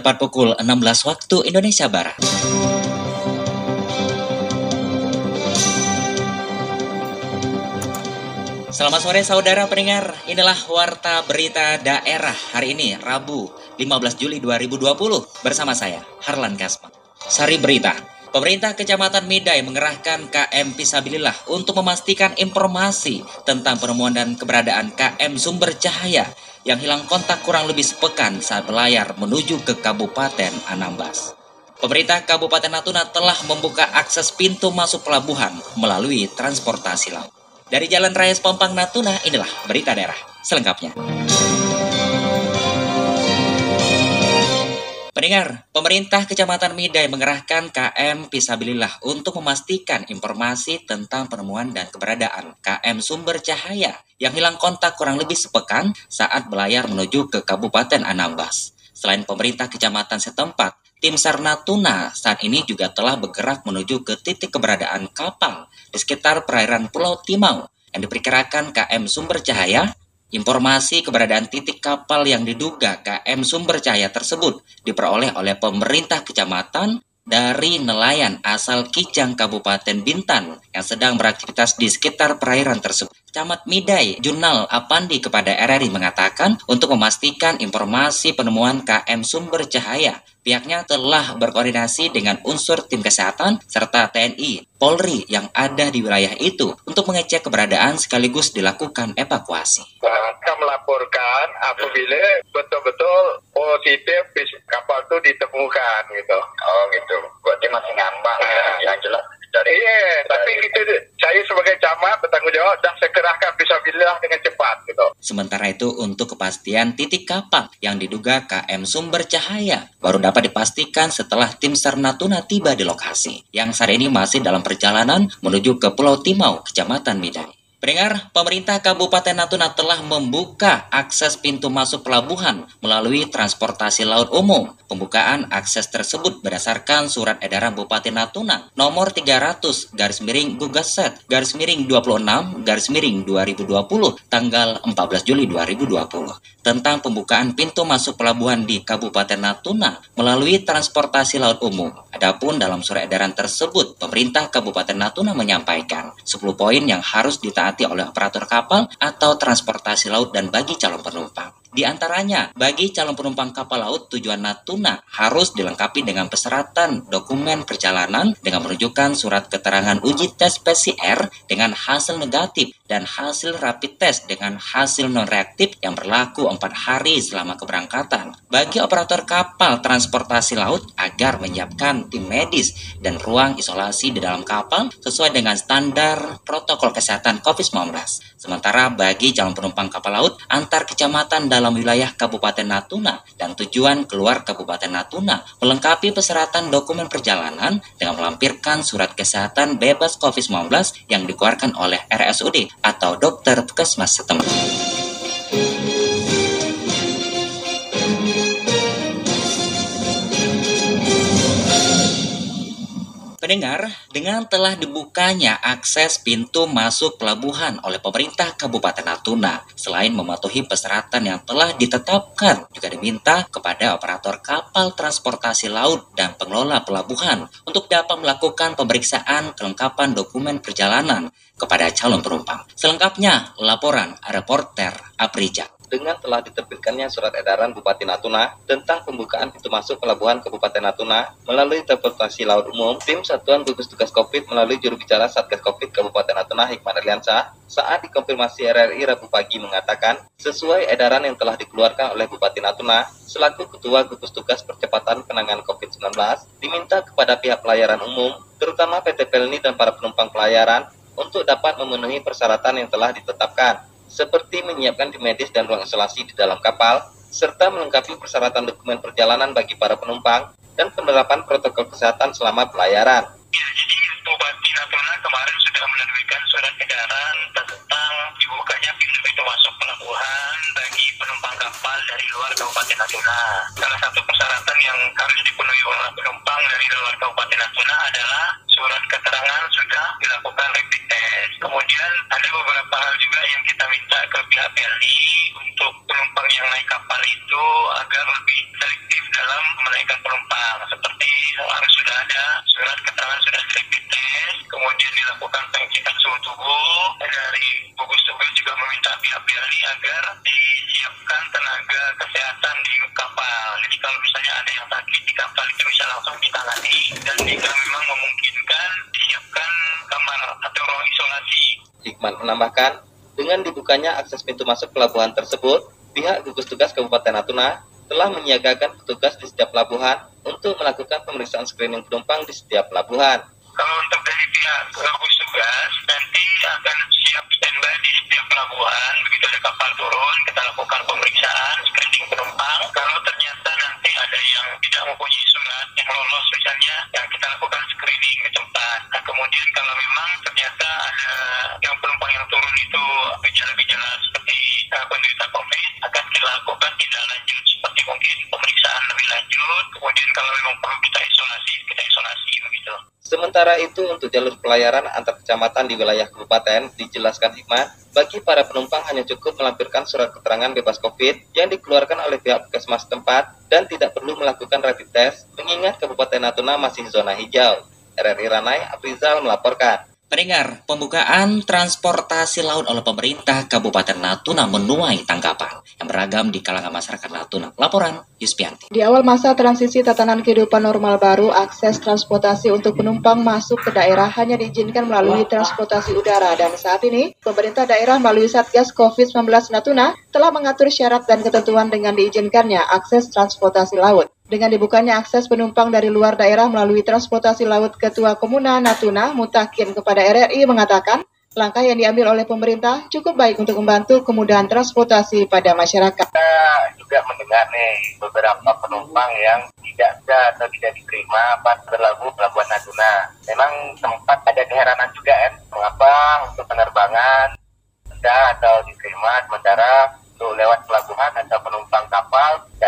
tepat pukul 16 waktu Indonesia Barat. Selamat sore saudara pendengar, inilah Warta Berita Daerah hari ini, Rabu 15 Juli 2020 bersama saya, Harlan Kasma. Sari Berita, Pemerintah Kecamatan Midai mengerahkan KM Pisabilillah untuk memastikan informasi tentang penemuan dan keberadaan KM Sumber Cahaya yang hilang kontak kurang lebih sepekan saat berlayar menuju ke Kabupaten Anambas. Pemerintah Kabupaten Natuna telah membuka akses pintu masuk pelabuhan melalui transportasi laut. Dari Jalan Raya Sepompang Natuna, inilah berita daerah selengkapnya. Pendengar, pemerintah Kecamatan Midai mengerahkan KM Pisabilillah untuk memastikan informasi tentang penemuan dan keberadaan KM Sumber Cahaya yang hilang kontak kurang lebih sepekan saat berlayar menuju ke Kabupaten Anambas. Selain pemerintah kecamatan setempat, tim SAR Natuna saat ini juga telah bergerak menuju ke titik keberadaan kapal di sekitar perairan Pulau Timau yang diperkirakan KM Sumber Cahaya. Informasi keberadaan titik kapal yang diduga KM Sumber Cahaya tersebut diperoleh oleh pemerintah kecamatan dari nelayan asal Kijang Kabupaten Bintan yang sedang beraktivitas di sekitar perairan tersebut. Camat Midai, Jurnal Apandi kepada RRI mengatakan untuk memastikan informasi penemuan KM Sumber Cahaya, pihaknya telah berkoordinasi dengan unsur tim kesehatan serta TNI, Polri yang ada di wilayah itu untuk mengecek keberadaan sekaligus dilakukan evakuasi. Akan melaporkan apabila betul-betul positif kapal itu ditemukan gitu. Oh gitu. Berarti masih ngambang ya, yang jelas dari iya, tapi itu saya sebagai camat bertanggung jawab dah sekerahkan bisa bila dengan cepat gitu. Sementara itu untuk kepastian titik kapal yang diduga KM Sumber Cahaya baru dapat dipastikan setelah tim SAR Natuna tiba di lokasi yang saat ini masih dalam perjalanan menuju ke Pulau Timau, Kecamatan Midai. Pendengar, pemerintah Kabupaten Natuna telah membuka akses pintu masuk pelabuhan melalui transportasi laut umum. Pembukaan akses tersebut berdasarkan surat edaran Bupati Natuna nomor 300 garis miring Gugaset garis miring 26 garis miring 2020 tanggal 14 Juli 2020 tentang pembukaan pintu masuk pelabuhan di Kabupaten Natuna melalui transportasi laut umum. Adapun dalam surat edaran tersebut, pemerintah Kabupaten Natuna menyampaikan 10 poin yang harus ditaati ditaati oleh operator kapal atau transportasi laut dan bagi calon penumpang. Di antaranya, bagi calon penumpang kapal laut tujuan Natuna harus dilengkapi dengan persyaratan dokumen perjalanan dengan menunjukkan surat keterangan uji tes PCR dengan hasil negatif dan hasil rapid test dengan hasil non-reaktif yang berlaku empat hari selama keberangkatan. Bagi operator kapal transportasi laut agar menyiapkan tim medis dan ruang isolasi di dalam kapal sesuai dengan standar protokol kesehatan COVID-19. Sementara bagi calon penumpang kapal laut antar kecamatan dalam wilayah Kabupaten Natuna dan tujuan keluar Kabupaten Natuna melengkapi persyaratan dokumen perjalanan dengan melampirkan surat kesehatan bebas COVID-19 yang dikeluarkan oleh RSUD atau dokter puskesmas setempat. Pendengar, dengan telah dibukanya akses pintu masuk pelabuhan oleh pemerintah Kabupaten Natuna, selain mematuhi persyaratan yang telah ditetapkan, juga diminta kepada operator kapal transportasi laut dan pengelola pelabuhan untuk dapat melakukan pemeriksaan kelengkapan dokumen perjalanan kepada calon penumpang. Selengkapnya, laporan reporter Aprija dengan telah diterbitkannya surat edaran Bupati Natuna tentang pembukaan pintu masuk pelabuhan Kabupaten Natuna melalui transportasi laut umum, tim Satuan Gugus Tugas COVID melalui juru bicara Satgas COVID Kabupaten Natuna Hikmat Arliansa saat dikonfirmasi RRI Rabu pagi mengatakan sesuai edaran yang telah dikeluarkan oleh Bupati Natuna selaku Ketua Gugus Tugas Percepatan Penanganan COVID-19 diminta kepada pihak pelayaran umum terutama PT Pelni dan para penumpang pelayaran untuk dapat memenuhi persyaratan yang telah ditetapkan seperti menyiapkan tim medis dan ruang isolasi di dalam kapal, serta melengkapi persyaratan dokumen perjalanan bagi para penumpang dan penerapan protokol kesehatan selama pelayaran. Ya, jadi Bupati Natuna kemarin sudah menerbitkan surat edaran tentang dibukanya pintu-pintu masuk pelabuhan bagi penumpang kapal dari luar Kabupaten Natuna. Salah satu persyaratan yang harus dipenuhi oleh penumpang dari luar Kabupaten Natuna adalah surat keterangan sudah dilakukan rapid test. Kemudian ada beberapa hal juga yang kita minta pihak PLI untuk penumpang yang naik kapal itu agar lebih selektif dalam penumpang seperti harus sudah ada surat keterangan sudah rapid test, kemudian dilakukan pengecekan suhu tubuh dari gugus tugas juga meminta pihak-pihak ini agar disiapkan tenaga kesehatan di kapal. Jadi kalau misalnya ada yang sakit di kapal itu bisa langsung ditangani dan jika memang memungkinkan disiapkan kamar atau ruang isolasi. Hikman menambahkan, dengan dibukanya akses pintu masuk pelabuhan tersebut, pihak gugus tugas Kabupaten Natuna telah menyiagakan petugas di setiap pelabuhan untuk melakukan pemeriksaan screening penumpang di setiap pelabuhan. Kalau untuk dari pihak gugus tugas nanti akan siap standby di setiap pelabuhan. Begitu ada kapal turun, kita lakukan pemeriksaan screening penumpang. Kalau ternyata nanti ada yang tidak mempunyai surat yang lolos misalnya, yang kita lakukan screening di tempat. Nah, kemudian kalau memang ternyata ada pemeriksaan lebih lanjut. Kemudian kalau memang perlu kita isolasi, kita isolasi begitu. Sementara itu untuk jalur pelayaran antar kecamatan di wilayah kabupaten dijelaskan hikmat, bagi para penumpang hanya cukup melampirkan surat keterangan bebas COVID yang dikeluarkan oleh pihak puskesmas tempat dan tidak perlu melakukan rapid test mengingat Kabupaten Natuna masih zona hijau. RRI Ranai Aprizal melaporkan. Pendengar, pembukaan transportasi laut oleh pemerintah Kabupaten Natuna menuai tanggapan yang beragam di kalangan masyarakat Natuna. Laporan Yuspianti. Di awal masa transisi tatanan kehidupan normal baru, akses transportasi untuk penumpang masuk ke daerah hanya diizinkan melalui transportasi udara dan saat ini pemerintah daerah melalui Satgas COVID-19 Natuna telah mengatur syarat dan ketentuan dengan diizinkannya akses transportasi laut. Dengan dibukanya akses penumpang dari luar daerah melalui transportasi laut, Ketua Komuna Natuna Mutakin kepada RRI mengatakan, langkah yang diambil oleh pemerintah cukup baik untuk membantu kemudahan transportasi pada masyarakat. Kita juga mendengar nih beberapa penumpang yang tidak bisa atau tidak diterima pas berlabuh pelabuhan Natuna. Memang sempat ada keheranan juga kan, mengapa untuk penerbangan bisa atau diterima sementara untuk lewat pelabuhan atau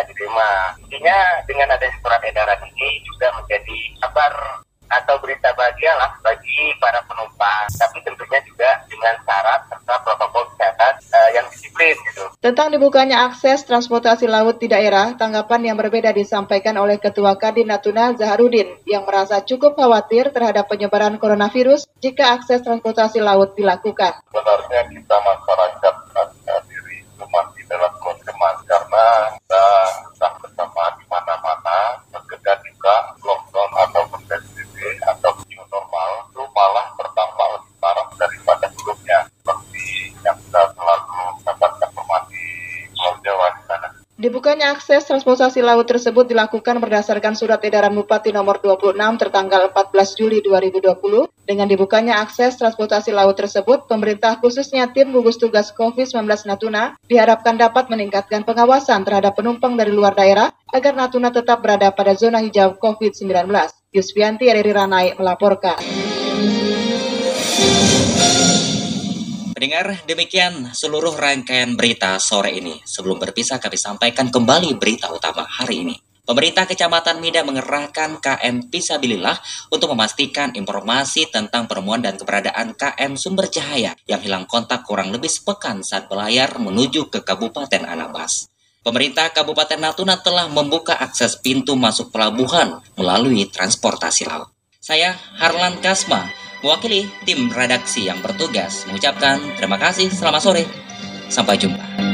tidak diterima. Intinya dengan adanya surat edaran ini juga menjadi kabar atau berita bahagia lah bagi para penumpang. Tapi tentunya juga dengan syarat serta protokol kesehatan uh, yang disiplin gitu. Tentang dibukanya akses transportasi laut di daerah, tanggapan yang berbeda disampaikan oleh Ketua Kadin Natuna Zaharudin yang merasa cukup khawatir terhadap penyebaran coronavirus jika akses transportasi laut dilakukan. Sebenarnya kita masyarakat diri masih dalam konsekuensi karena sudah bersama di mana-mana mencegah juga lockdown ataupun PSBB atau new normal itu malah bertambah lebih parah daripada sebelumnya seperti yang kita selalu dapatkan informasi Pulau Jawa di sana. Dibukanya akses transportasi laut tersebut dilakukan berdasarkan surat edaran Bupati nomor 26 tertanggal 14 Juli 2020. Dengan dibukanya akses transportasi laut tersebut, pemerintah khususnya tim gugus tugas COVID-19 Natuna diharapkan dapat meningkatkan pengawasan terhadap penumpang dari luar daerah agar Natuna tetap berada pada zona hijau COVID-19. Yusfianti RRI Ranai melaporkan. Pendengar, demikian seluruh rangkaian berita sore ini. Sebelum berpisah, kami sampaikan kembali berita utama hari ini. Pemerintah Kecamatan Mida mengerahkan KM Pisabilillah untuk memastikan informasi tentang penemuan dan keberadaan KM Sumber Cahaya yang hilang kontak kurang lebih sepekan saat belayar menuju ke Kabupaten Anambas. Pemerintah Kabupaten Natuna telah membuka akses pintu masuk pelabuhan melalui transportasi laut. Saya Harlan Kasma, mewakili tim redaksi yang bertugas mengucapkan terima kasih selamat sore. Sampai jumpa.